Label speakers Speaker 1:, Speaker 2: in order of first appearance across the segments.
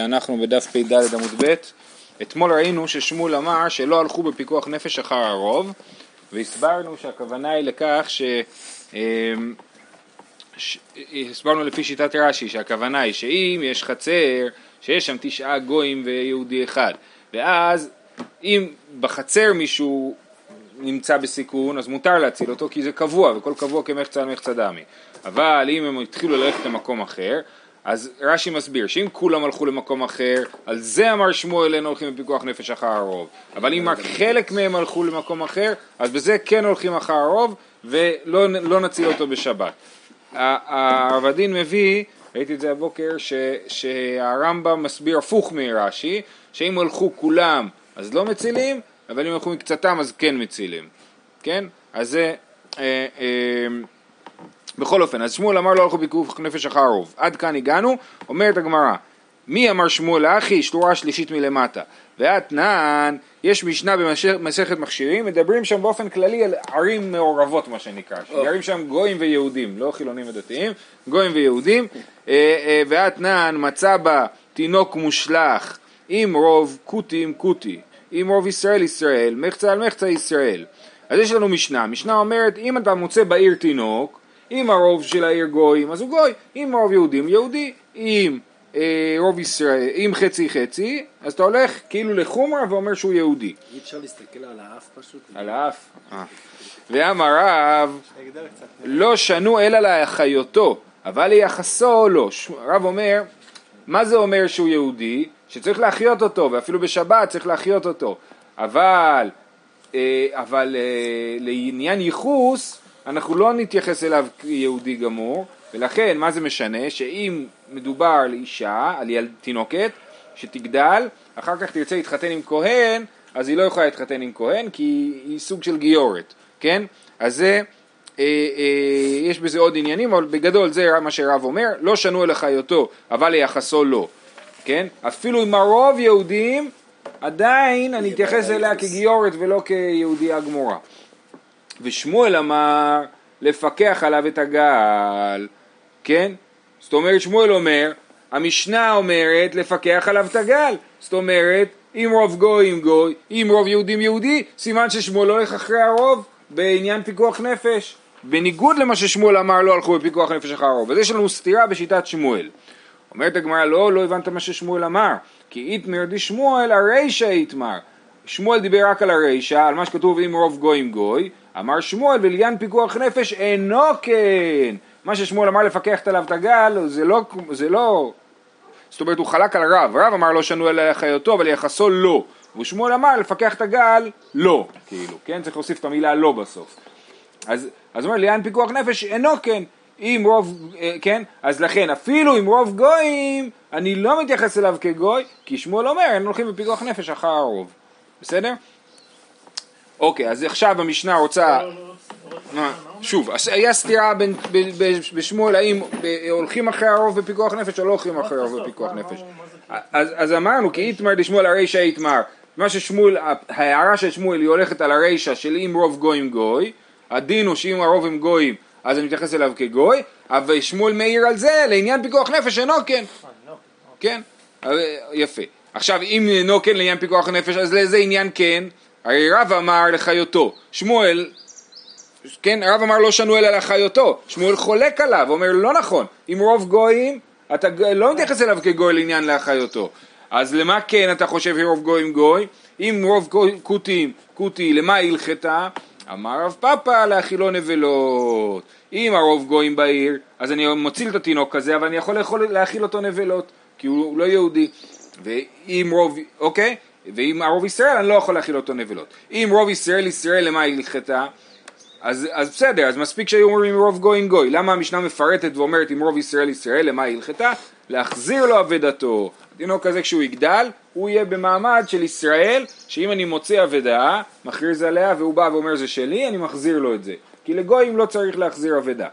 Speaker 1: אנחנו בדף פ"ד עמוד ב', אתמול ראינו ששמואל אמר שלא הלכו בפיקוח נפש אחר הרוב והסברנו שהכוונה היא לכך ש... אמ, ש... הסברנו לפי שיטת רש"י שהכוונה היא שאם יש חצר שיש שם תשעה גויים ויהודי אחד ואז אם בחצר מישהו נמצא בסיכון אז מותר להציל אותו כי זה קבוע וכל קבוע כמחצה על מחצה דמי. אבל אם הם התחילו ללכת למקום אחר אז רש"י מסביר שאם כולם הלכו למקום אחר, על זה אמר שמואל אין הולכים בפיקוח נפש אחר הרוב. אבל אם רק חלק מהם הלכו למקום אחר, אז בזה כן הולכים אחר הרוב ולא לא נציל אותו בשבת. העבדין מביא, ראיתי את זה הבוקר, שהרמב"ם מסביר הפוך מרש"י, שאם הלכו כולם אז לא מצילים, אבל אם הלכו מקצתם אז כן מצילים. כן? אז זה... אה, אה, בכל אופן, אז שמואל אמר לא הלכו ביקוף נפש אחר רוב. עד כאן הגענו, אומרת הגמרא, מי אמר שמואל לאחי? שטורה שלישית מלמטה. ואתנן, יש משנה במסכת מכשירים, מדברים שם באופן כללי על ערים מעורבות מה שנקרא, שגרים שם גויים ויהודים, לא חילונים ודתיים, גויים ויהודים, אה, אה, ואתנן מצא בה תינוק מושלך עם רוב כותי עם כותי, עם רוב ישראל ישראל, מחצה על מחצה ישראל. אז יש לנו משנה, משנה אומרת אם אתה מוצא בעיר תינוק אם הרוב של העיר גויים אז הוא גוי, אם הרוב יהודים יהודי, אם אה, רוב ישראל, אם חצי חצי, אז אתה הולך כאילו לחומרה ואומר שהוא יהודי.
Speaker 2: אי אפשר להסתכל על האף פשוט?
Speaker 1: על האף? אה. ואמר רב, לא שנו אלא לאחיותו, אבל ליחסו לא. רב אומר, מה זה אומר שהוא יהודי? שצריך להחיות אותו, ואפילו בשבת צריך להחיות אותו. אבל, אה, אבל אה, לעניין ייחוס, אנחנו לא נתייחס אליו כיהודי גמור, ולכן מה זה משנה? שאם מדובר על אישה, על ילד תינוקת, שתגדל, אחר כך תרצה להתחתן עם כהן, אז היא לא יכולה להתחתן עם כהן כי היא סוג של גיורת, כן? אז זה, אה, אה, יש בזה עוד עניינים, אבל בגדול זה מה שרב אומר, לא שנו אל חיותו, אבל ליחסו לא, כן? אפילו אם הרוב יהודים, עדיין אני אתייחס אליה כגיורת ולא כיהודייה גמורה. ושמואל אמר לפקח עליו את הגל, כן? זאת אומרת שמואל אומר, המשנה אומרת לפקח עליו את הגל, זאת אומרת אם רוב גוי עם גוי, אם רוב יהודים יהודי, סימן ששמואל הולך אחרי הרוב בעניין פיקוח נפש, בניגוד למה ששמואל אמר לא הלכו בפיקוח נפש אחר הרוב, אז יש לנו סתירה בשיטת שמואל. אומרת הגמרא לא, לא הבנת מה ששמואל אמר, כי איתמר דשמואל הרישא איתמר, שמואל דיבר רק על הרישא, על מה שכתוב אם רוב גוי עם גוי, אמר שמואל ולעניין פיקוח נפש אינו כן. מה ששמואל אמר לפקח עליו את הגל זה לא, זה לא, זאת אומרת הוא חלק על רב, רב אמר לא שנו אלא חיותו אבל יחסו לא, ושמואל אמר לפקח את הגל לא, כאילו, כן? צריך להוסיף את המילה לא בסוף. אז, אז אומר לעניין פיקוח נפש אינו כן, אם רוב, אה, כן? אז לכן אפילו עם רוב גויים אני לא מתייחס אליו כגוי, כי שמואל אומר הם הולכים בפיקוח נפש אחר הרוב, בסדר? אוקיי, אז עכשיו המשנה רוצה... לא, לא, לא, שוב, היה סתירה בשמואל האם הולכים אחרי הרוב בפיקוח נפש או לא הולכים אחרי הרוב בפיקוח נפש. אז אמרנו כי איתמר דשמואל הרישא איתמר. מה ששמואל, ההערה של שמואל היא הולכת על הרישא של אם רוב גויים גוי, הדין הוא שאם הרוב הם גויים אז אני מתייחס אליו כגוי, אבל שמואל מעיר על זה לעניין פיקוח נפש אינו כן. כן, יפה. עכשיו אם אינו כן לעניין פיקוח נפש אז לאיזה עניין כן? הרי רב אמר לחיותו, שמואל, כן, רב אמר לא שנו אלא לחיותו, שמואל חולק עליו, אומר לא נכון, אם רוב גויים, אתה לא מתייחס אליו כגוי לעניין לאחיותו, אז למה כן אתה חושב רוב גויים גוי? אם רוב כותים, כותי, למה הלכתה? אמר רב פאפא להאכילו נבלות. אם הרוב גויים בעיר, אז אני מציל את התינוק הזה, אבל אני יכול לאכול, להאכיל אותו נבלות, כי הוא לא יהודי. ואם רוב, אוקיי? ואם הרוב ישראל אני לא יכול להכיל אותו נבלות. אם רוב ישראל ישראל למה היא הלכתה? אז, אז בסדר, אז מספיק שהיו אומרים רוב גוי עם גוי. למה המשנה מפרטת ואומרת אם רוב ישראל ישראל למה היא הלכתה? להחזיר לו אבדתו. התינוק כזה כשהוא יגדל, הוא יהיה במעמד של ישראל, שאם אני מוצא אבדה, מכריז עליה והוא בא ואומר זה שלי, אני מחזיר לו את זה. כי לגויים לא צריך להחזיר אבדה.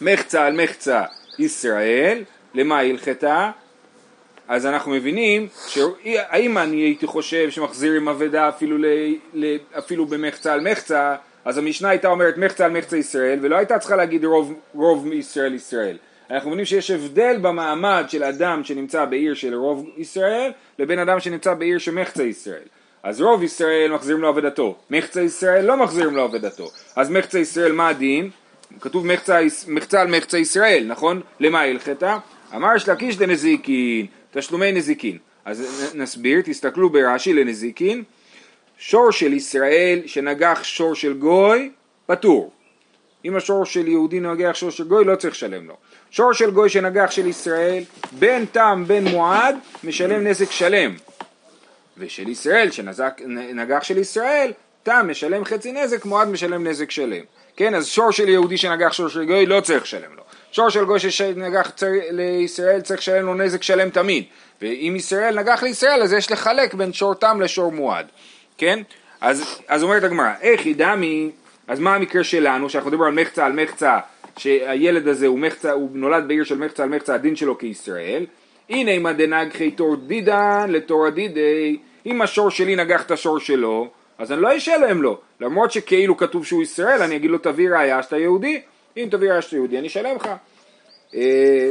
Speaker 1: מחצה על מחצה ישראל, למה היא הלכתה? אז אנחנו מבינים שהאם אני הייתי חושב שמחזירים אבדה אפילו, ל, ל, אפילו במחצה על מחצה אז המשנה הייתה אומרת מחצה על מחצה ישראל ולא הייתה צריכה להגיד רוב, רוב ישראל ישראל אנחנו מבינים שיש הבדל במעמד של אדם שנמצא בעיר של רוב ישראל לבין אדם שנמצא בעיר של מחצה ישראל. אז רוב ישראל מחזירים לו אבדתו, מחצה ישראל לא מחזירים לו אבדתו. אז מחצה ישראל מה הדין? כתוב מחצה, מחצה על מחצה ישראל, נכון? למה הלכתה? אמר שלקיש לנזיקין, תשלומי נזיקין. אז נסביר, תסתכלו ברש"י לנזיקין, שור של ישראל שנגח שור של גוי, פטור. אם השור של יהודי נגח שור של גוי לא צריך לשלם לו. שור של גוי שנגח של ישראל, בין תם בין מועד, משלם נזק שלם. ושל ישראל שנגח של ישראל, תם משלם חצי נזק, מועד משלם נזק שלם. כן, אז שור של יהודי שנגח שור של גוי לא צריך לשלם לו. שור של גוי שנגח לישראל צריך לשלם לו נזק שלם תמיד. ואם ישראל נגח לישראל אז יש לחלק בין שור תם לשור מועד. כן? אז, אז אומרת הגמרא, איך ידמי, אז מה המקרה שלנו, שאנחנו מדברים על מחצה על מחצה, שהילד הזה הוא מחצה, הוא נולד בעיר של מחצה על מחצה, הדין שלו כישראל, הנה אם הדנגחי תור דידן לתור הדידי, אם השור שלי נגח את השור שלו, אז אני לא אשלם לו, למרות שכאילו כתוב שהוא ישראל, אני אגיד לו תביא ראיה שאתה יהודי, אם תביא ראיה שאתה יהודי אני אשלם לך. אה,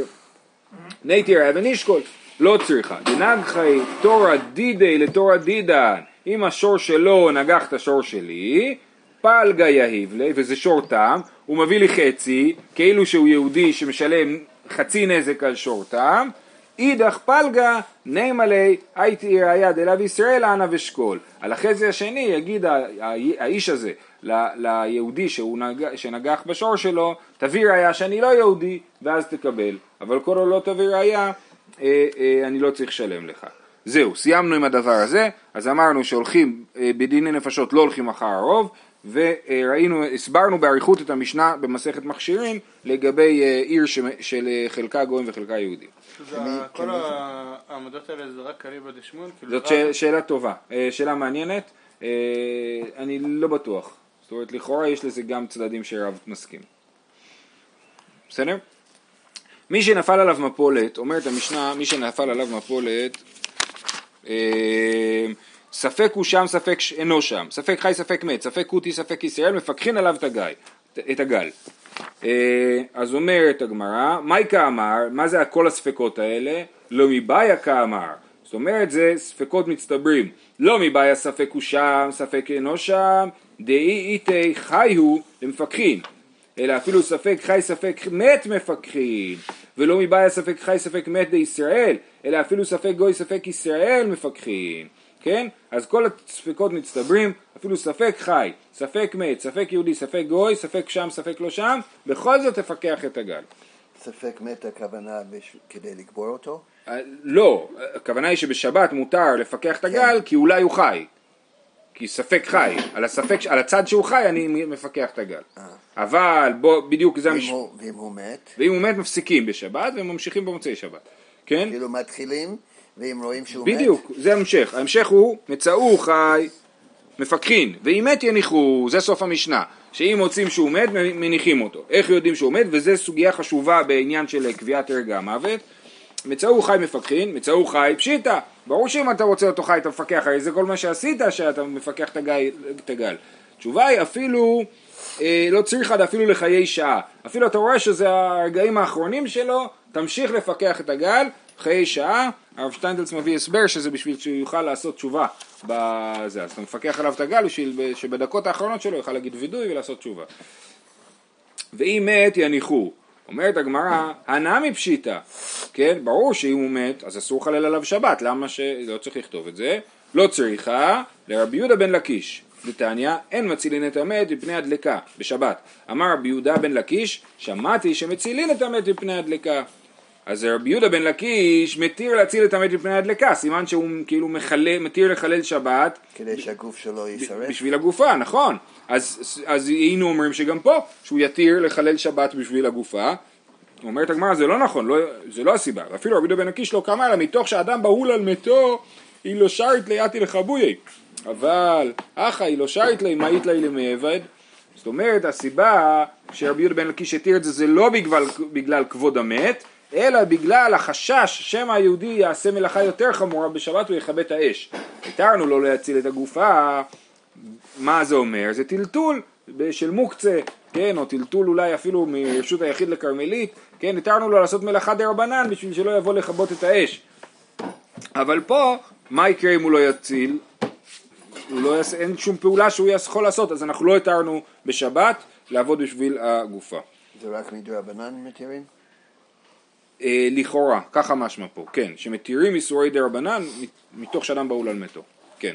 Speaker 1: נייטי ראיה ונשקול, לא צריכה, דנגחי תורא דידי לתורא דידן, אם השור שלו נגח את השור שלי, פלגה יהיב לי, וזה שור טעם, הוא מביא לי חצי, כאילו שהוא יהודי שמשלם חצי נזק על שור טעם, אידך פלגה נימה לי הייתי ראיה דלאו ישראל אנא ושקול. על החצי השני יגיד האיש הזה ליהודי שנגח בשור שלו, תביא ראיה שאני לא יהודי ואז תקבל, אבל כל עוד לא תביא ראיה אה, אה, אני לא צריך לשלם לך. זהו, סיימנו עם הדבר הזה, אז אמרנו שהולכים אה, בדיני נפשות לא הולכים אחר הרוב, וראינו, הסברנו באריכות את המשנה במסכת מכשירים לגבי אה, עיר של אה, חלקה גויים וחלקה יהודים.
Speaker 3: כל העמדות האלה זה רק קריבא דשמון?
Speaker 1: כאילו זאת שאלה טובה, שאלה מעניינת, אני לא בטוח, זאת אומרת לכאורה יש לזה גם צדדים שרב מסכים. בסדר? מי שנפל עליו מפולת, אומרת המשנה, מי שנפל עליו מפולת אה, ספק הוא שם, ספק אינו שם, ספק חי, ספק מת, ספק כותי, ספק ישראל, מפקחין עליו את הגל. אה, אז אומרת הגמרא, מייקה אמר, מה זה כל הספקות האלה? לא מבעיה כאמר. זאת אומרת זה ספקות מצטברים. לא מבעיה ספק הוא שם, ספק אינו שם, דאי איתי חי הוא למפקחין. אלא אפילו ספק חי ספק מת מפקחין, ולא מבעיה ספק חי ספק מת דישראל, אלא אפילו ספק גוי ספק ישראל מפקחין, כן? אז כל הספקות מצטברים, אפילו ספק חי, ספק מת, ספק יהודי, ספק גוי, ספק שם, ספק לא שם, בכל זאת תפקח את הגל.
Speaker 4: ספק מת הכוונה כדי לקבור אותו?
Speaker 1: אה, לא, הכוונה היא שבשבת מותר לפקח את הגל כן. כי אולי הוא חי. כי ספק חי, על, הספק, על הצד שהוא חי אני מפקח את הגל. אה. אבל בוא, בדיוק זה
Speaker 4: המשפט. ואם הוא מת?
Speaker 1: ואם הוא מת מפסיקים בשבת וממשיכים במוצאי שבת. כן?
Speaker 4: כאילו מתחילים, ואם רואים שהוא
Speaker 1: בדיוק, מת? בדיוק, זה ההמשך. ההמשך הוא, מצאו חי, מפקחין, ואם מת יניחו, זה סוף המשנה. שאם מוצאים שהוא מת, מניחים אותו. איך יודעים שהוא מת? וזו סוגיה חשובה בעניין של קביעת הרגע המוות. מצאו חי מפקחין, מצאו חי פשיטא. ברור שאם אתה רוצה אותו חי אתה מפקח, הרי זה כל מה שעשית שאתה מפקח את הגל. התשובה היא אפילו אה, לא צריך עד אפילו לחיי שעה. אפילו אתה רואה שזה הרגעים האחרונים שלו, תמשיך לפקח את הגל, חיי שעה, הרב שטיינדלס מביא הסבר שזה בשביל שהוא יוכל לעשות תשובה בזה, אז אתה מפקח עליו את הגל בשביל שבדקות האחרונות שלו יוכל להגיד וידוי ולעשות תשובה. ואם מת יניחו, אומרת הגמרא, הנמי פשיטא, כן, ברור שאם הוא מת אז אסור לחלל עליו שבת, למה שלא צריך לכתוב את זה? לא צריכה לרבי יהודה בן לקיש, דתניא, אין מצילין את המת מפני הדלקה בשבת. אמר רבי יהודה בן לקיש, שמעתי שמצילין את המת מפני הדלקה. אז רבי יהודה בן לקיש מתיר להציל את המת מפני הדלקה, סימן שהוא כאילו מחלל, מתיר לחלל שבת.
Speaker 4: כדי שהגוף שלו יישרף.
Speaker 1: בשביל הגופה, נכון. אז, אז היינו אומרים שגם פה, שהוא יתיר לחלל שבת בשביל הגופה. אומרת הגמרא, זה לא נכון, לא, זה לא הסיבה. אפילו רבי יהודה בן לקיש לא קמה אלא מתוך שאדם בהול על מתו, היא לא שרת ליאתי לחבויי. אבל אחא היא לא שרת לה, מאית לה למעבד. זאת אומרת, הסיבה שרבי יהודה בן לקיש התיר את זה, זה לא בגלל, בגלל כבוד המת, אלא בגלל החשש שמא היהודי יעשה מלאכה יותר חמורה בשבת ויכבה את האש. התרנו לא להציל את הגופה, מה זה אומר? זה טלטול של מוקצה, כן, או טלטול אולי אפילו מרשות היחיד לכרמלית, כן, התרנו לו לעשות מלאכה דה רבנן בשביל שלא יבוא לכבות את האש. אבל פה, מה יקרה אם הוא לא יציל? הוא לא יעשה, אין שום פעולה שהוא יכול לעשות, אז אנחנו לא התרנו בשבת לעבוד בשביל הגופה.
Speaker 4: זה רק מדרבנן מתירים?
Speaker 1: אה, לכאורה, ככה משמע פה, כן, שמתירים איסורי דה רבנן מתוך שאדם בהול על מתו, כן.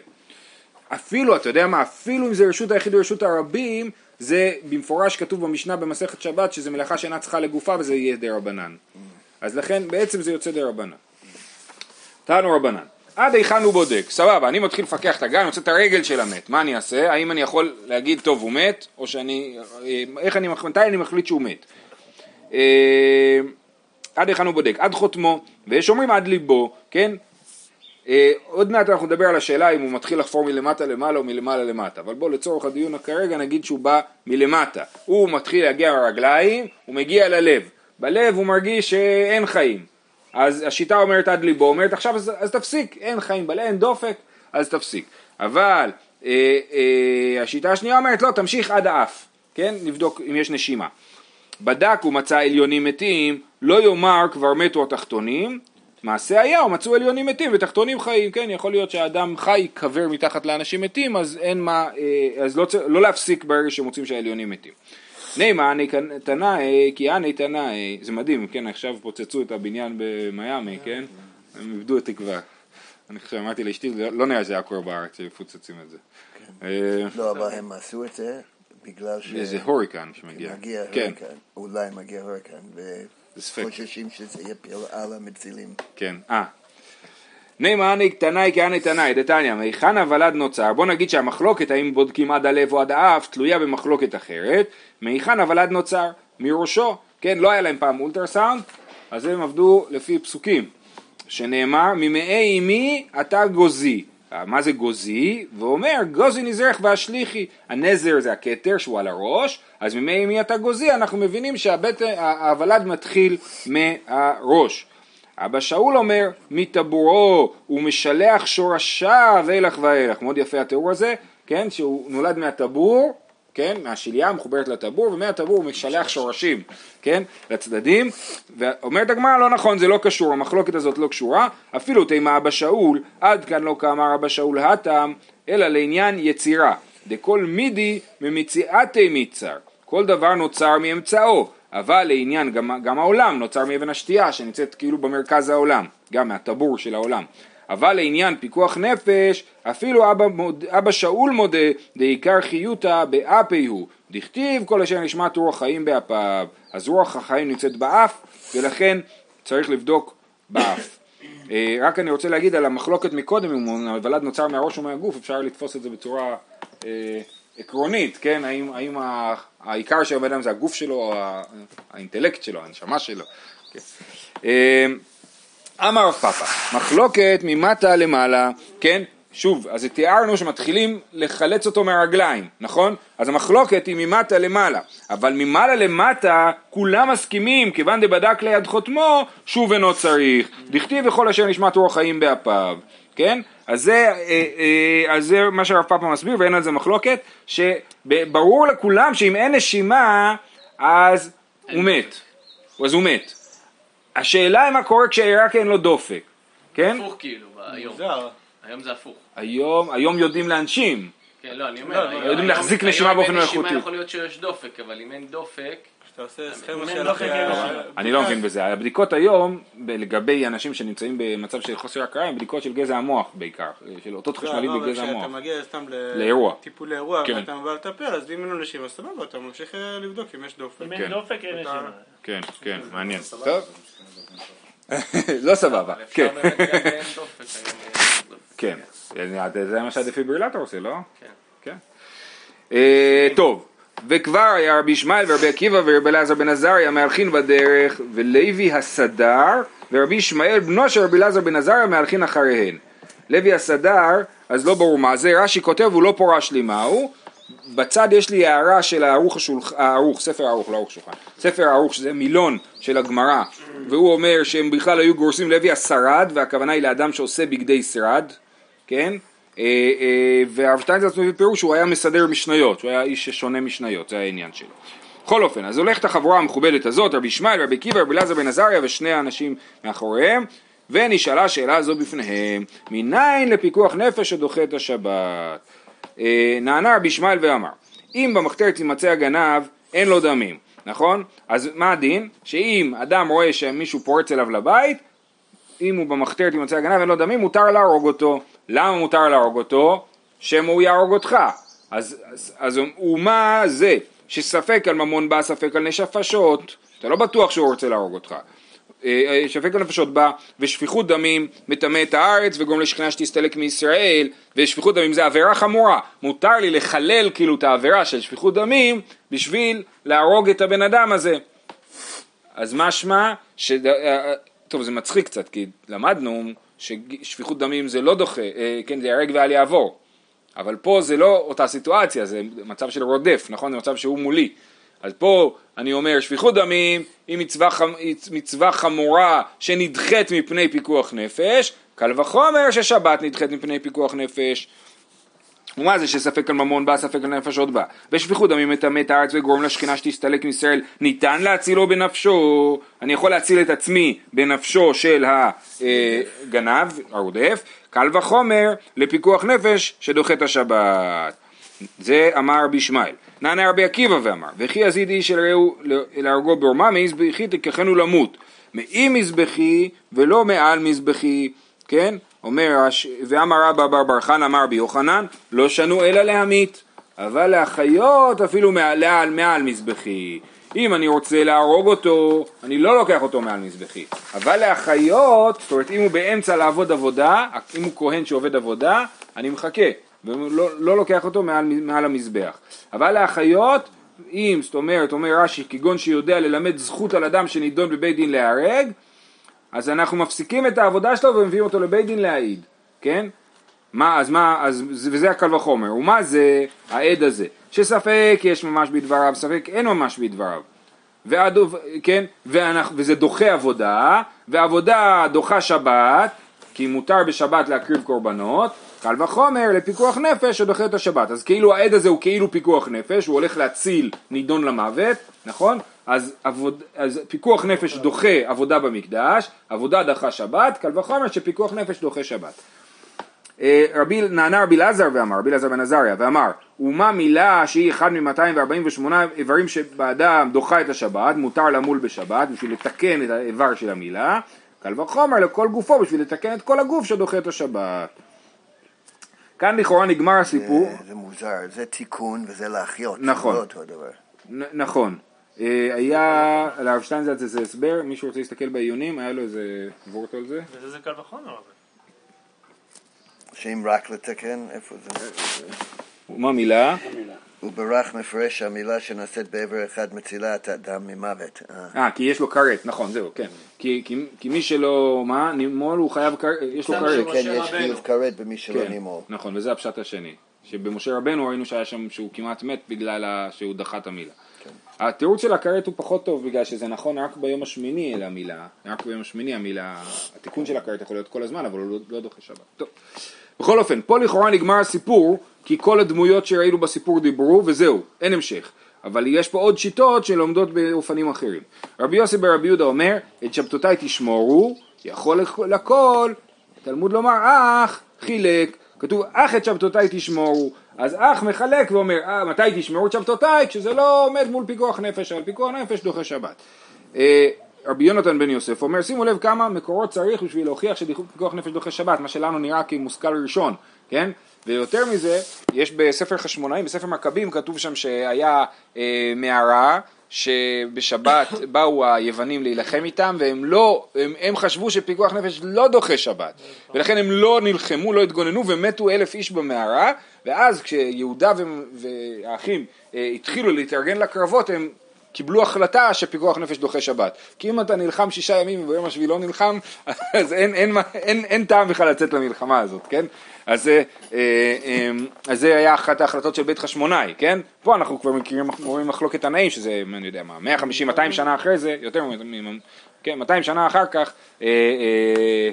Speaker 1: אפילו, אתה יודע מה, אפילו אם זה רשות היחיד ורשות הרבים, זה במפורש כתוב במשנה במסכת שבת שזה מלאכה שאינה צריכה לגופה וזה יהיה דה רבנן. אז לכן בעצם זה יוצא דה רבנן. תנו רבנן. עד היכן הוא בודק, סבבה, אני מתחיל לפקח את הגן, אני רוצה את הרגל של המת, מה אני אעשה? האם אני יכול להגיד, טוב, הוא מת, או שאני, אה, איך אני, מתי אני מחליט שהוא מת? אה, עד היכן הוא בודק? עד חותמו, ויש אומרים עד ליבו, כן? אה, עוד מעט אנחנו נדבר על השאלה אם הוא מתחיל לחפור מלמטה למעלה או מלמעלה למטה, אבל בוא לצורך הדיון כרגע נגיד שהוא בא מלמטה, הוא מתחיל להגיע לרגליים, הוא מגיע ללב, בלב הוא מרגיש שאין חיים, אז השיטה אומרת עד ליבו, אומרת עכשיו אז, אז תפסיק, אין חיים בלב, אין דופק, אז תפסיק, אבל אה, אה, השיטה השנייה אומרת לא, תמשיך עד האף, כן? נבדוק אם יש נשימה. בדק ומצא עליונים מתים, לא יאמר כבר מתו התחתונים, מעשה היה, או מצאו עליונים מתים ותחתונים חיים, כן, יכול להיות שהאדם חי קבר מתחת לאנשים מתים, אז אין מה, אה, אז לא, לא להפסיק ברגע שמוצאים שהעליונים מתים. נימה תנאי, כי אני תנאי, זה מדהים, כן, עכשיו פוצצו את הבניין במיאמי, כן, הם איבדו את תקווה. אני חושב, אמרתי לאשתי, לא נראה שזה היה קורה בארץ שמפוצצים את זה. אה,
Speaker 4: לא, אבל הם עשו את זה בגלל ש...
Speaker 1: זה הוריקן שמגיע.
Speaker 4: מגיע
Speaker 1: כן.
Speaker 4: הוריקן, אולי מגיע הוריקן,
Speaker 1: ספק.
Speaker 4: וחוששים שזה יפיל על המצילים.
Speaker 1: כן, אה. נימה אני תנאי כהני תנאי, דתניא, מהיכן הוולד נוצר? בוא נגיד שהמחלוקת האם בודקים עד הלב או עד האף תלויה במחלוקת אחרת, מהיכן הוולד נוצר? מראשו, כן, לא היה להם פעם אולטרסאונד, אז הם עבדו לפי פסוקים, שנאמר ממאי אמי אתה גוזי, מה זה גוזי? ואומר גוזי נזרך והשליחי, הנזר זה הכתר שהוא על הראש, אז ממאי אמי אתה גוזי אנחנו מבינים שהוולד מתחיל מהראש. אבא שאול אומר, מטבורו הוא משלח שורשיו הילך ואילך, מאוד יפה התיאור הזה, כן, שהוא נולד מהטבור, כן, מהשליה מחוברת לטבור, ומהטבור הוא משלח שורשים, כן, לצדדים, ואומרת הגמרא לא נכון, זה לא קשור, המחלוקת הזאת לא קשורה, אפילו תימה אבא שאול, עד כאן לא כאמר אבא שאול הטעם, אלא לעניין יצירה, דכל מידי ממציאתי מיצר, כל דבר נוצר מאמצעו, אבל לעניין, גם, גם העולם נוצר מאבן השתייה שנמצאת כאילו במרכז העולם, גם מהטבור של העולם. אבל לעניין פיקוח נפש, אפילו אבא, מוד, אבא שאול מודה, דעיקר חיותא באפי הוא, דכתיב כל אשר נשמעת רוח חיים באפיו, אז רוח החיים נמצאת באף, ולכן צריך לבדוק באף. אה, רק אני רוצה להגיד על המחלוקת מקודם, אם הוולד נוצר מהראש או מהגוף, אפשר לתפוס את זה בצורה אה, עקרונית, כן? האם, האם העיקר של הבן אדם זה הגוף שלו, או האינטלקט שלו, הנשמה שלו. כן. אה, אמר רב פאפה, מחלוקת ממטה למעלה, כן? שוב, אז תיארנו שמתחילים לחלץ אותו מהרגליים, נכון? אז המחלוקת היא ממטה למעלה, אבל ממעלה למטה כולם מסכימים, כיוון דבדק ליד חותמו, שוב אינו צריך, דכתיב וכל אשר נשמת רוח חיים באפיו, כן? אז זה, אה, אה, אז זה מה שהרב פאפה מסביר ואין על זה מחלוקת, שברור לכולם שאם אין נשימה, אז הוא מת, אז הוא מת. השאלה היא מה קורה כשרק אין לו דופק, כן?
Speaker 5: הפוך כאילו, היום. היום זה הפוך.
Speaker 1: היום, היום יודעים להנשים,
Speaker 5: כן, לא, אני
Speaker 3: לא,
Speaker 5: אומר,
Speaker 3: לא,
Speaker 5: היום-
Speaker 1: יודעים
Speaker 5: היום-
Speaker 1: להחזיק
Speaker 5: היום
Speaker 1: נשימה באופן
Speaker 5: אין נשימה
Speaker 1: מלאכותי.
Speaker 5: יכול להיות שיש דופק, אבל אם אין דופק,
Speaker 3: עושה סכמה של אחרי-
Speaker 5: נשימה.
Speaker 1: אני לא מבין בזה, הבדיקות היום, לגבי אנשים שנמצאים במצב של חוסר הכרה, הם בדיקות של גזע המוח בעיקר, של אותות
Speaker 3: לא,
Speaker 1: חשמליים
Speaker 3: לא,
Speaker 1: בגזע המוח.
Speaker 3: כשאתה מגיע סתם
Speaker 1: לאירוע.
Speaker 3: טיפול לאירוע,
Speaker 1: כן.
Speaker 3: ואתה בא לטפל, אז אם אין לו נשימה, סבבה, אתה ממשיך אה, לבדוק אם יש דופק.
Speaker 6: אם
Speaker 1: כן.
Speaker 6: אין דופק אין נשימה.
Speaker 1: כן, כן, מעניין. טוב. לא סבבה, כן. כן. זה מה שהדפיברילטור עושה, לא?
Speaker 5: כן.
Speaker 1: כן. אה, טוב, וכבר היה רבי ישמעאל ורבי עקיבא ורבי אלעזר בן עזריה מהלכין בדרך ולוי הסדר ורבי ישמעאל בנו של רבי אלעזר בן עזריה מהלכין אחריהן. לוי הסדר, אז לא ברור מה זה, רש"י כותב הוא לא פורש לי מהו, בצד יש לי הערה של הערוך, השולח, הערוך, ספר הערוך, לא ערוך שולחן, ספר הערוך שזה מילון של הגמרא, והוא אומר שהם בכלל היו גורסים לוי השרד, והכוונה היא לאדם שעושה בגדי שרד, כן? אה, אה, והרב שטיינזרץ מביא פירוש שהוא היה מסדר משניות, שהוא היה איש ששונה משניות, זה העניין שלו. בכל אופן, אז הולכת החבורה המכובדת הזאת, רבי ישמעאל, רבי עקיבא, רבי אלעזר בן עזריה ושני האנשים מאחוריהם, ונשאלה שאלה זו בפניהם, מניין לפיקוח נפש שדוחה את השבת? אה, נענה רבי ישמעאל ואמר, אם במחתרת יימצא הגנב, אין לו דמים, נכון? אז מה הדין? שאם אדם רואה שמישהו פורץ אליו לבית, אם הוא במחתרת יימצא הגנב, אין לו דמים, מותר להרוג אותו. למה מותר להרוג אותו? שמא הוא יהרוג אותך. אז, אז, אז הוא מה זה? שספק על ממון בא, ספק על נשפשות, אתה לא בטוח שהוא רוצה להרוג אותך. אה, אה, ספק על נפשות בא, ושפיכות דמים מטמא את הארץ וגורם לשכנה שתסתלק מישראל, ושפיכות דמים זה עבירה חמורה. מותר לי לחלל כאילו את העבירה של שפיכות דמים בשביל להרוג את הבן אדם הזה. אז משמע, ש... אה, טוב זה מצחיק קצת, כי למדנו ששפיכות דמים זה לא דוחה, כן זה ייהרג ואל יעבור. אבל פה זה לא אותה סיטואציה, זה מצב של רודף, נכון? זה מצב שהוא מולי. אז פה אני אומר שפיכות דמים היא מצווה, חמ... מצווה חמורה שנדחית מפני פיקוח נפש, קל וחומר ששבת נדחית מפני פיקוח נפש. ומה זה שספק על ממון בא, ספק על נפש עוד בא. בשפיכות דמים מטמא את הארץ וגורם לשכינה שתסתלק מישראל, ניתן להצילו בנפשו, אני יכול להציל את עצמי בנפשו של הגנב, הרודף, קל וחומר לפיקוח נפש שדוחה את השבת. זה אמר רבי ישמעאל. נענה רבי עקיבא ואמר, וכי יזיד איש אל רעהו להרגו בעורמה, מזבחי תקחנו למות. מאי מזבחי ולא מעל מזבחי, כן? אומר, ואמר רבא בר בר חנא אמר רבי יוחנן, לא שנו אלא להמית, אבל להחיות אפילו מעל, מעל מזבחי. אם אני רוצה להרוג אותו, אני לא לוקח אותו מעל מזבחי. אבל להחיות, זאת אומרת אם הוא באמצע לעבוד עבודה, אם הוא כהן שעובד עבודה, אני מחכה, ולא לא לוקח אותו מעל, מעל המזבח. אבל להחיות, אם, זאת אומרת, אומר רש"י, כגון שיודע ללמד זכות על אדם שנידון בבית דין להיהרג, אז אנחנו מפסיקים את העבודה שלו ומביאים אותו לבית דין להעיד, כן? מה, אז מה, אז, וזה הקל וחומר, ומה זה העד הזה? שספק יש ממש בדבריו, ספק אין ממש בדבריו. ועדו, כן, ואנחנו, וזה דוחה עבודה, ועבודה דוחה שבת, כי מותר בשבת להקריב קורבנות, קל וחומר לפיקוח נפש שדוחה את השבת. אז כאילו העד הזה הוא כאילו פיקוח נפש, הוא הולך להציל נידון למוות, נכון? אז, עבוד, אז פיקוח נפש דוחה עבודה במקדש, עבודה דחה שבת, קל וחומר שפיקוח נפש דוחה שבת. אה, רבי, נענה רבי אלעזר ואמר, רבי אלעזר בן עזריה, ואמר, ומה מילה שהיא אחד מ-248 איברים שבאדם דוחה את השבת, מותר למול בשבת בשביל לתקן את האיבר של המילה, קל וחומר לכל גופו בשביל לתקן את כל הגוף שדוחה את השבת. כאן לכאורה נגמר הסיפור.
Speaker 4: זה, זה מוזר, זה תיקון וזה להחיות.
Speaker 1: נכון.
Speaker 4: לא.
Speaker 1: נ- נכון. אה, היה לרב שטיינזלץ איזה הסבר, מישהו רוצה להסתכל בעיונים, היה לו איזה וורט על זה?
Speaker 3: וזה זה קל וחומר אבל.
Speaker 4: שאם רק לתקן, איפה זה?
Speaker 1: מה מילה?
Speaker 4: הוא ברח מפרש שהמילה שנעשית בעבר אחד מצילה את האדם ממוות. אה.
Speaker 1: אה, כי יש לו כרת, נכון, זהו, כן. כי, כי, כי מי שלא, מה, נימול הוא חייב כרת, יש לו כרת.
Speaker 4: כן, יש. חיוב כרת במי שלא
Speaker 1: כן,
Speaker 4: נימול.
Speaker 1: נכון, וזה הפשט השני. שבמשה רבנו ראינו שהיה שם, שהוא כמעט מת בגלל שהוא דחה את המילה. התירוץ של הכרת הוא פחות טוב בגלל שזה נכון רק ביום השמיני אל המילה, רק ביום השמיני המילה, התיקון של הכרת יכול להיות כל הזמן אבל הוא לא, לא דוחה שבת. טוב. בכל אופן, פה לכאורה נגמר הסיפור, כי כל הדמויות שראינו בסיפור דיברו וזהו, אין המשך. אבל יש פה עוד שיטות שלומדות באופנים אחרים. רבי יוסי ברבי יהודה אומר, את שבתותיי תשמורו, יכול לכ- לכל, תלמוד לומר אח חילק, כתוב אח את שבתותיי תשמורו, אז אח מחלק ואומר, אה, מתי תשמרו את שבתותיי? כשזה לא עומד מול פיקוח נפש, אבל פיקוח נפש דוחה שבת. אה, רבי יונתן בן יוסף אומר, שימו לב כמה מקורות צריך בשביל להוכיח שפיקוח נפש דוחה שבת, מה שלנו נראה כמושכל ראשון, כן? ויותר מזה, יש בספר חשמונאים, בספר מכבים, כתוב שם שהיה אה, מערה, שבשבת באו היוונים להילחם איתם, והם לא, הם, הם חשבו שפיקוח נפש לא דוחה שבת, ולכן הם לא נלחמו, לא התגוננו, ומתו אלף איש במערה, ואז כשיהודה והאחים אה, התחילו להתארגן לקרבות, הם קיבלו החלטה שפיקוח נפש דוחה שבת. כי אם אתה נלחם שישה ימים וביום השביעי לא נלחם, אז אין, אין, אין, אין, טעם בכלל לצאת למלחמה הזאת, כן? אז, זה, אה, אה, אז זה היה אחת ההחלטות של בית חשמונאי, כן? פה אנחנו כבר מכירים, מחלוקת תנאים, שזה, אני יודע מה, 150-200 שנה אחרי זה, יותר מ... כן, 200 שנה אחר כך, אה, אה,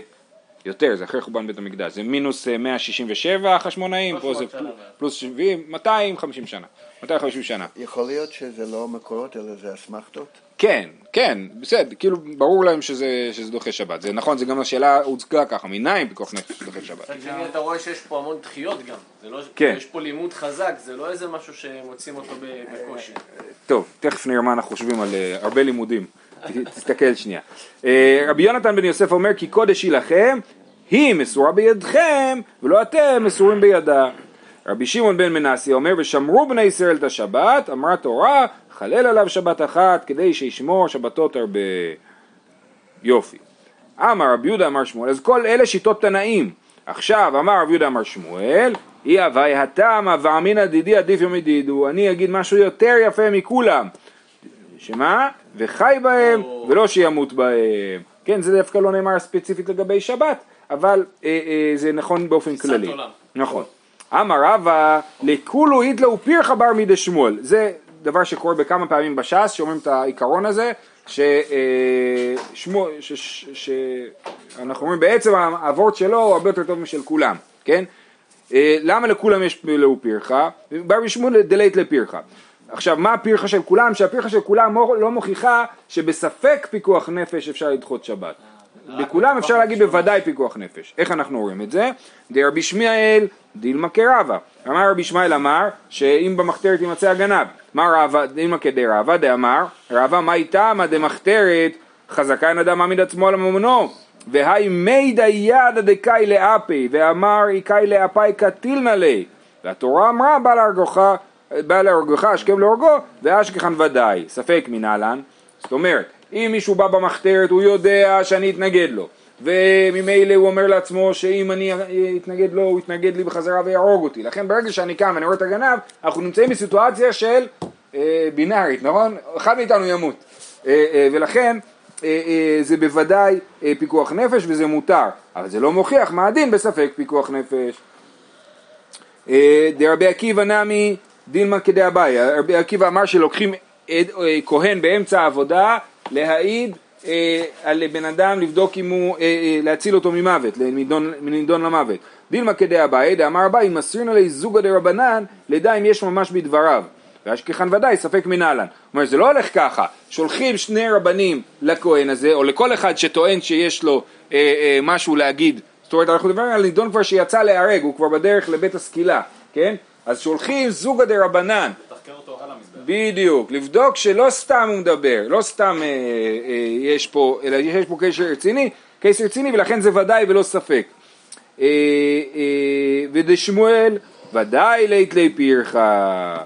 Speaker 1: יותר, זה אחרי חורבן בית המקדש, זה מינוס אה, 167 החשמונאים, פה זה
Speaker 5: 300 שנה.
Speaker 1: פלוס 70, 250 שנה, 250 שנה.
Speaker 4: יכול להיות שזה לא מקורות, אלא זה אסמכתות?
Speaker 1: כן, כן, בסדר, כאילו ברור להם שזה, שזה דוחה שבת, זה נכון, זה גם השאלה הוצגה ככה, מניין פיקוח נפש דוחה שבת.
Speaker 5: מצד שני אתה רואה שיש פה המון דחיות גם, זה לא,
Speaker 1: כן.
Speaker 5: יש פה לימוד חזק, זה לא איזה משהו שמוצאים אותו בקושי.
Speaker 1: טוב, תכף נראה מה אנחנו חושבים על אה, הרבה לימודים. תסתכל שנייה. אה, רבי יונתן בן יוסף אומר כי קודש היא לכם, היא מסורה בידכם, ולא אתם מסורים בידה. רבי שמעון בן מנסי אומר ושמרו בני ישראל את השבת, אמרה תורה, חלל עליו שבת אחת כדי שישמור שבתות הרבה. יופי. אמר רבי יהודה אמר שמואל, אז כל אלה שיטות תנאים. עכשיו אמר רבי יהודה אמר שמואל, אי הווי התמה ואמינא דידי עדיף יום ידידו, אני אגיד משהו יותר יפה מכולם. שמה? וחי בהם. ולא שימות בהם. כן, זה דווקא לא נאמר ספציפית לגבי שבת, אבל אה, אה, זה נכון באופן כללי.
Speaker 5: עולם.
Speaker 1: נכון. אמר רבא, לכולו איתלה ופירחה בר מידי שמואל. זה דבר שקורה בכמה פעמים בש"ס, שאומרים את העיקרון הזה, שאנחנו אומרים בעצם האבות שלו הוא הרבה יותר טוב משל כולם, כן? אה, למה לכולם יש לאו פירחה? בר בשמואל דלית לפירחה. עכשיו מה הפירחה של כולם? שהפירחה של כולם לא מוכיחה שבספק פיקוח נפש אפשר לדחות שבת. בכולם אפשר להגיד בוודאי פיקוח נפש. איך אנחנו רואים את זה? דרבי ישמעאל דילמה כרבא. אמר רבי ישמעאל אמר שאם במחתרת יימצא הגנב. מה רבא דילמה כדרבא דאמר רבא מה איתמא דמחתרת חזקה אין אדם מעמיד עצמו על ממונו והי מידא ידא דקאי לאפי ואמר איקאי לאפי קטילנא ליה והתורה אמרה בא להרגוך בא להרגוך השכם להורגו ואשכחן ודאי. ספק מנהלן זאת אומרת אם מישהו בא במחתרת הוא יודע שאני אתנגד לו. וממילא הוא אומר לעצמו שאם אני אתנגד לו הוא יתנגד לי בחזרה ויהרוג אותי. לכן ברגע שאני קם ואני רואה את הגנב אנחנו נמצאים בסיטואציה של אה, בינארית נכון? אחד מאיתנו ימות. אה, אה, ולכן אה, אה, זה בוודאי אה, פיקוח נפש וזה מותר. אבל זה לא מוכיח מה הדין בספק פיקוח נפש. אה, דרבי עקיבא נמי דילמה כדי אביי, רבי עקיבא אמר שלוקחים אה, כהן באמצע העבודה להעיד אה, על בן אדם לבדוק אם הוא, אה, אה, להציל אותו ממוות, לנידון, מנידון למוות. דילמה כדי אביי, דאמר אביי, מסרין עלי זוגא דרבנן, לדע אם יש ממש בדבריו. ואשכחן ודאי, ספק מנהלן. אומר, זה לא הולך ככה, שולחים שני רבנים לכהן הזה, או לכל אחד שטוען שיש לו אה, אה, משהו להגיד. זאת אומרת, אנחנו מדברים על נידון כבר שיצא להיהרג, הוא כבר בדרך לבית הסקילה, כן? אז שולחים דרבנן,
Speaker 2: אותו על המזבח.
Speaker 1: בדיוק, לבדוק שלא סתם הוא מדבר, לא סתם אה, אה, יש פה, אלא יש פה קשר רציני, קשר רציני ולכן זה ודאי ולא ספק. אה, אה, ודשמואל ודאי לית לי פירחה,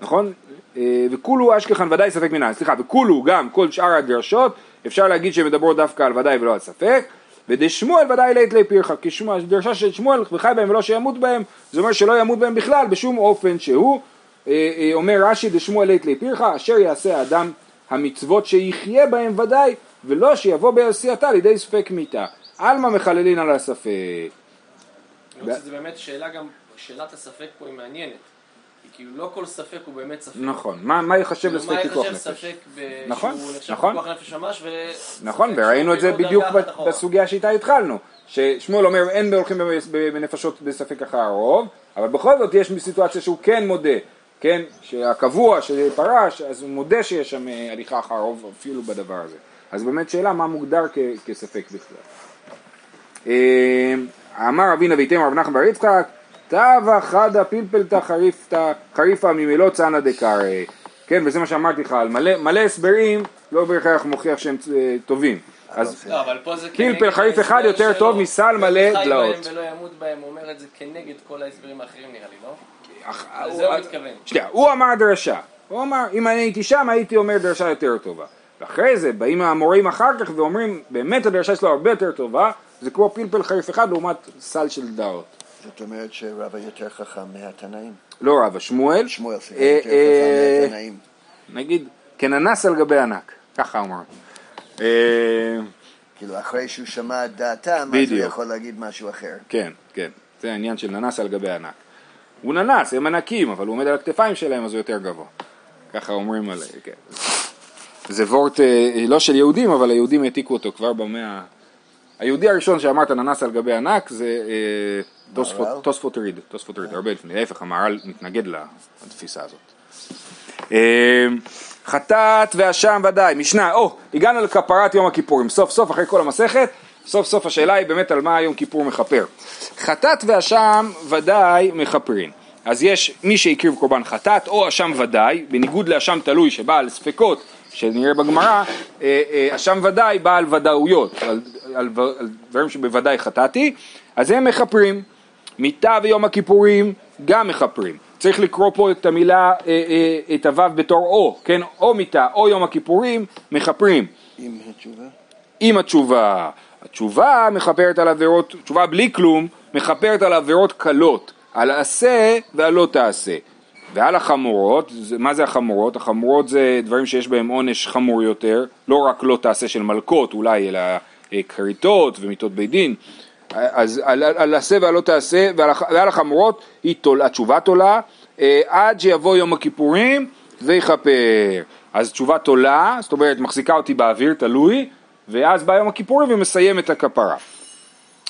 Speaker 1: נכון? אה, וכולו אשכחן ודאי ספק מנהל, סליחה, וכולו גם כל שאר הדרשות אפשר להגיד שהן מדברות דווקא על ודאי ולא על ספק ודשמואל ודאי לית לי פירחה, כי שמואל- הדרשה של שמואל וחי בהם ולא שימות בהם, זה אומר שלא ימות בהם בכלל בשום אופן שהוא. אה, אה, אומר רש"י דשמואל לית לי פירחה אשר יעשה האדם המצוות שיחיה בהם ודאי ולא שיבוא בעשייתה לידי ספק מיתה עלמא מחללין על הספק.
Speaker 5: למרות שזה באמת שאלה גם, שאלת הספק פה היא מעניינת. כאילו לא כל ספק הוא באמת ספק.
Speaker 1: נכון, מה, מה ייחשב
Speaker 5: כאילו,
Speaker 1: לספק
Speaker 5: מה
Speaker 1: פיקוח
Speaker 5: ייחשב
Speaker 1: נפש?
Speaker 5: ספק ב-
Speaker 1: נכון, נכון.
Speaker 5: פיקוח נפש ממש ו...
Speaker 1: נכון, וראינו את זה בדיוק ב-. בסוגיה שאיתה התחלנו, ששמואל אומר אין הולכים בנפשות בספק אחר הרוב, אבל בכל זאת יש סיטואציה שהוא כן מודה, כן, שהקבוע שפרש, אז הוא מודה שיש שם אה, הליכה אחר הרוב אפילו בדבר הזה. אז באמת שאלה מה מוגדר כספק בכלל. אה, אמר רבינה ויתם רב נחמן בר יצחק, תבה חדה פלפלתא חריפתא חריפא ממלוא צנא דקרא. כן, וזה מה שאמרתי לך, על מלא, מלא הסברים לא בהכרח מוכיח שהם אה, טובים. אז
Speaker 5: לא,
Speaker 1: פלפל חריף אחד יותר. טוב מסל מלא
Speaker 5: חי
Speaker 1: דלאות.
Speaker 5: בהם ולא ימות בהם, הוא אומר את זה כנגד כל ההסברים האחרים נראה לי, לא? לזה הוא
Speaker 1: הוא-
Speaker 5: מתכוון.
Speaker 1: שנייה, הוא אמר דרשה, הוא אמר אם אני הייתי שם הייתי אומר דרשה יותר טובה. ואחרי זה באים המורים אחר כך ואומרים באמת הדרשה שלו הרבה יותר טובה, זה כמו פלפל חריף אחד לעומת סל של דעות.
Speaker 4: זאת אומרת שרבא יותר חכם מהתנאים.
Speaker 1: לא רבא, שמואל,
Speaker 4: שמואל, סליחה,
Speaker 1: אה,
Speaker 4: יותר
Speaker 1: אה,
Speaker 4: חכם מהתנאים.
Speaker 1: נגיד כננס על גבי ענק, ככה אמר. אה,
Speaker 4: כאילו, אחרי שהוא שמע את דעתם, אז הוא. יכול להגיד משהו אחר.
Speaker 1: כן, כן, זה העניין של ננס על גבי ענק. הוא ננס, הם ענקים, אבל הוא עומד על הכתפיים שלהם אז הוא יותר גבוה. ככה אומרים על... כן. זה וורט אה, לא של יהודים, אבל היהודים העתיקו אותו כבר במאה היהודי הראשון שאמר את הננס על גבי ענק זה אה, תוספות-
Speaker 4: מהר"ל?
Speaker 1: תוספות ריד, תוספות ריד, הרבה לפני, להפך המהר"ל מתנגד לתפיסה הזאת. אה, חטאת ואשם ודאי, משנה, או, הגענו לכפרת יום הכיפורים, סוף סוף אחרי כל המסכת, סוף סוף השאלה היא באמת על מה יום כיפור מכפר. חטאת ואשם ודאי מכפרין. אז יש מי שהקריב קורבן חטאת או אשם ודאי, בניגוד לאשם תלוי שבא על ספקות, שנראה בגמרא, אה, אה, אשם ודאי בא על ודאויות, על, על, על דברים שבוודאי חטאתי, אז הם מכפרים. מיתה ויום הכיפורים גם מכפרים. צריך לקרוא פה את המילה, אה, אה, את הוו בתור או, כן? או מיתה או יום הכיפורים מכפרים.
Speaker 4: עם התשובה?
Speaker 1: עם התשובה. התשובה מכפרת על עבירות, תשובה בלי כלום, מכפרת על עבירות קלות, על עשה ועל לא תעשה. ועל החמורות, מה זה החמורות? החמורות זה דברים שיש בהם עונש חמור יותר, לא רק לא תעשה של מלקות אולי, אלא אה, כריתות ומיתות בית דין. אז על, על, עשה ועל לא תעשה, ועל, ועל החמורות היא תול, התשובה תולה, אה, עד שיבוא יום הכיפורים ויכפר. אז תשובה תולה, זאת אומרת מחזיקה אותי באוויר, תלוי, ואז בא יום הכיפורים ומסיים את הכפרה.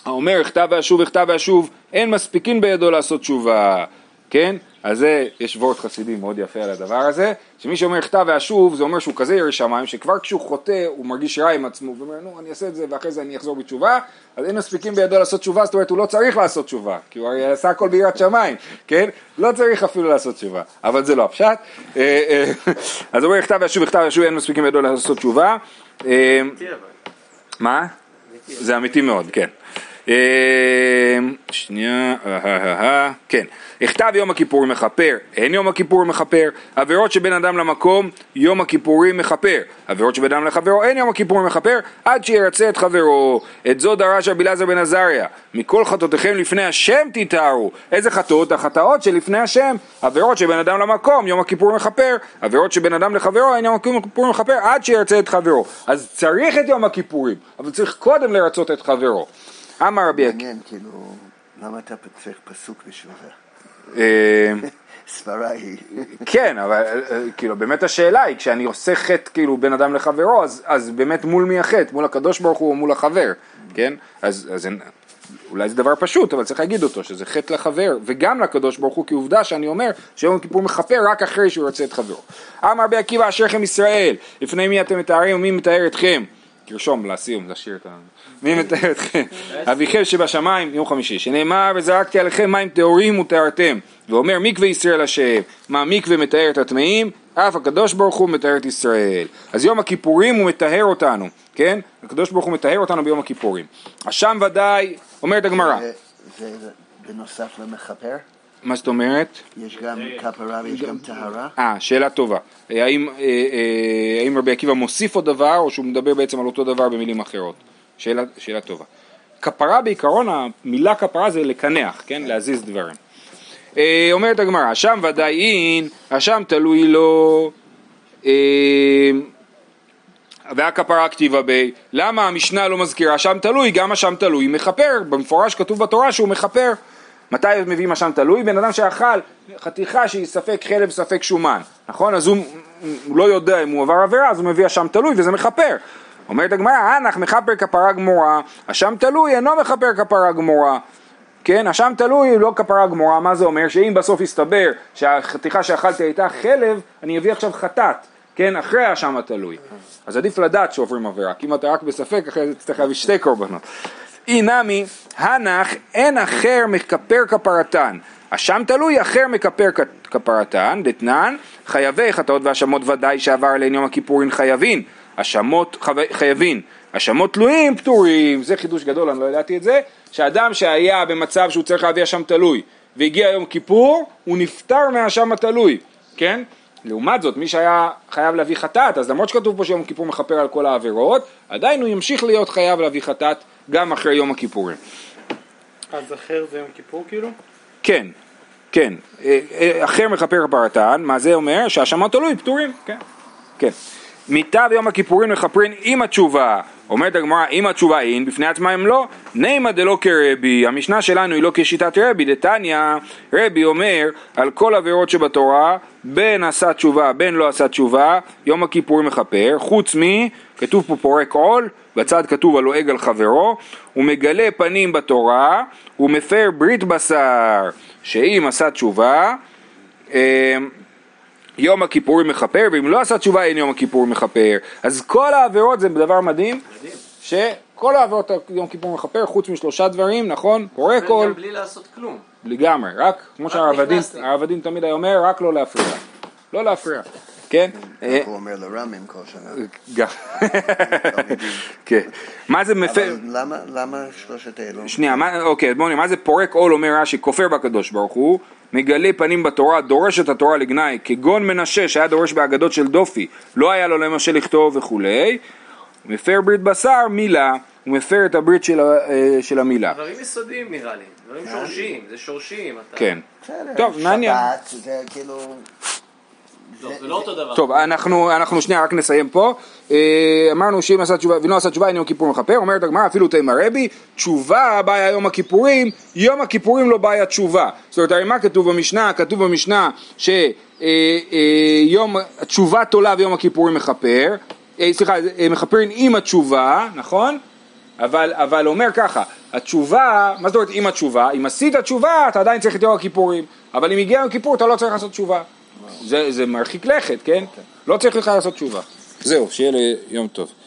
Speaker 1: האומר הכתב ואשוב הכתב ואשוב אין מספיקין בידו לעשות תשובה, כן? אז זה, יש וורט חסידי מאוד יפה על הדבר הזה, שמי שאומר הכתב ואשוב זה אומר שהוא כזה ירא שמיים שכבר כשהוא חוטא הוא מרגיש רע עם עצמו ואומר נו אני אעשה את זה ואחרי זה אני אחזור בתשובה אז אין מספיקים בידו לעשות תשובה זאת אומרת הוא לא צריך לעשות תשובה כי הוא הרי עשה הכל ביראת שמיים, כן? לא צריך אפילו לעשות תשובה אבל זה לא הפשט אה, אה, אז הוא אומר הכתב ואשוב הכתב ואשוב אין מספיקים בידו לעשות תשובה אה, מה? זה אמיתי מאוד, כן. אה, שנייה, אה, אה, כן. הכתב יום הכיפורים מכפר, אין יום הכיפורים מכפר, עבירות שבין אדם למקום, יום הכיפורים מכפר, עבירות שבין אדם לחברו, אין יום הכיפורים מכפר, עד שירצה את חברו. את זו דרש רבי אלעזר בן עזריה, מכל חטאותיכם לפני השם תתארו. איזה חטאות? החטאות שלפני השם, עבירות שבין אדם למקום, יום הכיפורים מכפר, עבירות שבין אדם לחברו, אין יום הכיפורים מכפר, עד שירצה את חברו. אז צריך את יום הכיפורים, אבל צריך קודם לרצות את חברו. אמר רבי עקיבא,
Speaker 4: מעניין, כאילו, למה אתה צריך פסוק בשביל זה?
Speaker 1: אה,
Speaker 4: סברה היא...
Speaker 1: כן, אבל אה, אה, כאילו באמת השאלה היא, כשאני עושה חטא כאילו בין אדם לחברו, אז, אז באמת מול מי החטא? מול הקדוש ברוך הוא או מול החבר, כן? אז, אז אין- אולי זה דבר פשוט, אבל צריך להגיד אותו, שזה חטא לחבר, וגם לקדוש ברוך הוא, כי עובדה שאני אומר שיום כיפור מכפר רק אחרי שהוא יוצא את חברו. אמר רבי עקיבא אשריכם ישראל, לפני מי אתם מתארים ומי מתאר אתכם? תרשום לסיום, לשיר את ה... מי מתאר אתכם? אביכם שבשמיים, יום חמישי, שנאמר וזרקתי עליכם מים טהורים וטהרתם, ואומר מקווה ישראל השם, מה מקווה מתאר את הטמאים, אף הקדוש ברוך הוא מתאר את ישראל. אז יום הכיפורים הוא מטהר אותנו, כן? הקדוש ברוך הוא מטהר אותנו ביום הכיפורים. אשם ודאי, אומרת הגמרא,
Speaker 4: זה- זה בנוסף למכפר?
Speaker 1: מה זאת אומרת?
Speaker 4: יש גם כפרה ויש גם טהרה?
Speaker 1: אה, שאלה טובה. אה, האם, אה, אה, האם רבי עקיבא מוסיף עוד דבר, או שהוא מדבר בעצם על אותו דבר במילים אחרות? שאלה, שאלה טובה. כפרה בעיקרון, המילה כפרה זה לקנח, כן? להזיז דברים. אה, אומרת הגמרא, אשם ודאי אין, אשם תלוי לו, אה, והכפרה כתיבה ב... למה המשנה לא מזכירה אשם תלוי? גם אשם תלוי מכפר, במפורש כתוב בתורה שהוא מכפר. מתי מביאים אשם תלוי? בן אדם שאכל חתיכה שהיא ספק חלב ספק שומן, נכון? אז הוא, הוא לא יודע אם הוא עבר עבירה, אז הוא מביא אשם תלוי וזה מכפר. אומרת הגמרא, אנח מכפר כפרה גמורה, אשם תלוי אינו מכפר כפרה גמורה. כן, אשם תלוי לא כפרה גמורה, מה זה אומר? שאם בסוף יסתבר שהחתיכה שאכלתי הייתה חלב, אני אביא עכשיו חטאת, כן, אחרי האשם התלוי. אז עדיף לדעת שעוברים עבירה, כי אם אתה רק בספק, אחרי זה תצטרך להביא שתי קורבנות. אי נמי, הנח אין אחר מכפר כפרתן. אשם תלוי אחר מכפר כפרתן, דתנן, חייבי חטאות והאשמות ודאי שעבר עליהן יום הכיפורים חייבין. האשמות חו- חייבין. האשמות תלויים פטורים, זה חידוש גדול, אני לא ידעתי את זה, שאדם שהיה במצב שהוא צריך להביא אשם תלוי והגיע יום כיפור, הוא נפטר מהאשם התלוי, כן? לעומת זאת, מי שהיה חייב להביא חטאת, אז למרות שכתוב פה שיום כיפור מכפר על כל העבירות, עדיין הוא ימשיך להיות חייב להביא חטאת גם אחרי יום הכיפורים.
Speaker 3: אז אחר זה יום כיפור כאילו?
Speaker 1: כן, כן. אה, אה, אחר מכפר כפרתן, מה זה אומר? שהאשמה תלוי, פטורים, כן. כן. מיתה ויום הכיפורים מכפרים עם התשובה. אומרת הגמרא, אם התשובה אין, בפני עצמה הם לא, נימא דלא כרבי, המשנה שלנו היא לא כשיטת רבי, דתניא, רבי אומר על כל עבירות שבתורה, בין עשה תשובה, בין לא עשה תשובה, יום הכיפורים מכפר, חוץ מ... כתוב פה פורק עול, בצד כתוב הלועג על חברו, הוא מגלה פנים בתורה, הוא מפר ברית בשר, שאם עשה תשובה, אה, יום הכיפורים מכפר, ואם לא עשה תשובה אין יום הכיפורים מכפר. אז כל העבירות זה דבר מדהים, שכל העבירות יום כיפור מכפר, חוץ משלושה דברים, נכון? פורק עול,
Speaker 5: בלי לעשות כלום.
Speaker 1: לגמרי, רק, כמו הדין תמיד היה אומר, רק לא להפריע. לא להפריע, כן? אה,
Speaker 4: הוא אומר לרמים כל שנה.
Speaker 1: גם. כן. מה זה מפר...
Speaker 4: אבל למה- למה שלושת אלו?
Speaker 1: שנייה, אוקיי, בואו נראה, מה זה פורק עול אומר רש"י, כופר בקדוש ברוך הוא, מגלה פנים בתורה, דורש את התורה לגנאי, כגון מנשה שהיה דורש באגדות של דופי, לא היה לו למשה לכתוב וכולי, מפר ברית בשר, מילה, הוא מפר את הברית של, אה, של המילה.
Speaker 5: דברים יסודיים נראה לי, דברים שורשיים, זה שורשיים. אתה-
Speaker 1: כן.
Speaker 4: בסדר,
Speaker 1: טוב, מעניין.
Speaker 4: שבת זה כאילו...
Speaker 5: לא, זה לא.
Speaker 1: טוב, אנחנו, שנייה רק נסיים פה. אה, אמרנו שאם עשה תשובה ולא עשה תשובה אין יום כיפור מכפר, אומרת הגמרא אפילו תימא רבי, תשובה בעיה יום הכיפורים, יום הכיפורים לא בעיה תשובה. זאת אומרת, הרי מה כתוב במשנה? כתוב במשנה שיום, תשובה תולה ויום הכיפורים מכפר, אה, סליחה, אה, מכפרים עם התשובה, נכון? אבל, אבל אומר ככה, התשובה, מה זאת אומרת עם התשובה? אם עשית תשובה אתה עדיין צריך את יום הכיפורים, אבל אם הגיע יום כיפור אתה לא צריך לעשות תשובה. זה, זה מרחיק לכת, כן? לא צריך לך לעשות תשובה. זהו, שיהיה לי יום טוב.